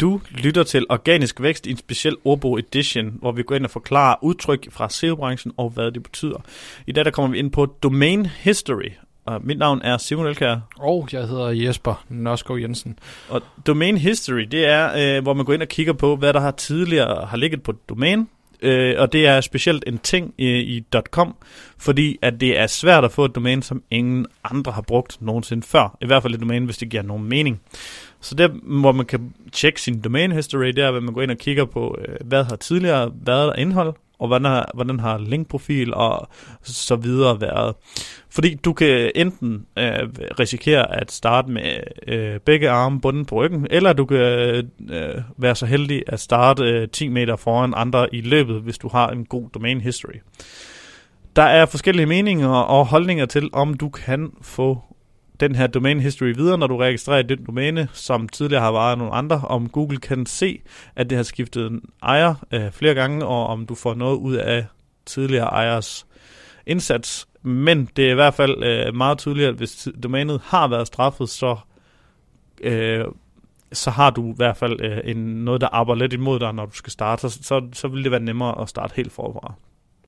Du lytter til Organisk Vækst i en speciel ordbog edition, hvor vi går ind og forklarer udtryk fra SEO-branchen og hvad det betyder. I dag der kommer vi ind på Domain History, og mit navn er Simon Elkær. Og jeg hedder Jesper Nørskov Jensen. Og Domain History, det er, øh, hvor man går ind og kigger på, hvad der har tidligere har ligget på et domæne, øh, og det er specielt en ting i, i .com, fordi at det er svært at få et domæne, som ingen andre har brugt nogensinde før. I hvert fald et domæne, hvis det giver nogen mening. Så det, hvor man kan tjekke sin domain history, det er, at man går ind og kigger på, øh, hvad har tidligere været der indhold, og hvordan har, hvordan har linkprofil og så videre været. Fordi du kan enten øh, risikere at starte med øh, begge arme bunden på ryggen, eller du kan øh, være så heldig at starte øh, 10 meter foran andre i løbet, hvis du har en god domain history. Der er forskellige meninger og holdninger til, om du kan få den her domain history videre, når du registrerer den domæne, som tidligere har varet nogle andre, om Google kan se, at det har skiftet en ejer øh, flere gange, og om du får noget ud af tidligere ejers indsats. Men det er i hvert fald øh, meget tydeligt, at hvis domænet har været straffet, så, øh, så har du i hvert fald øh, en, noget, der arbejder lidt imod dig, når du skal starte. Så, så, så vil det være nemmere at starte helt forfra.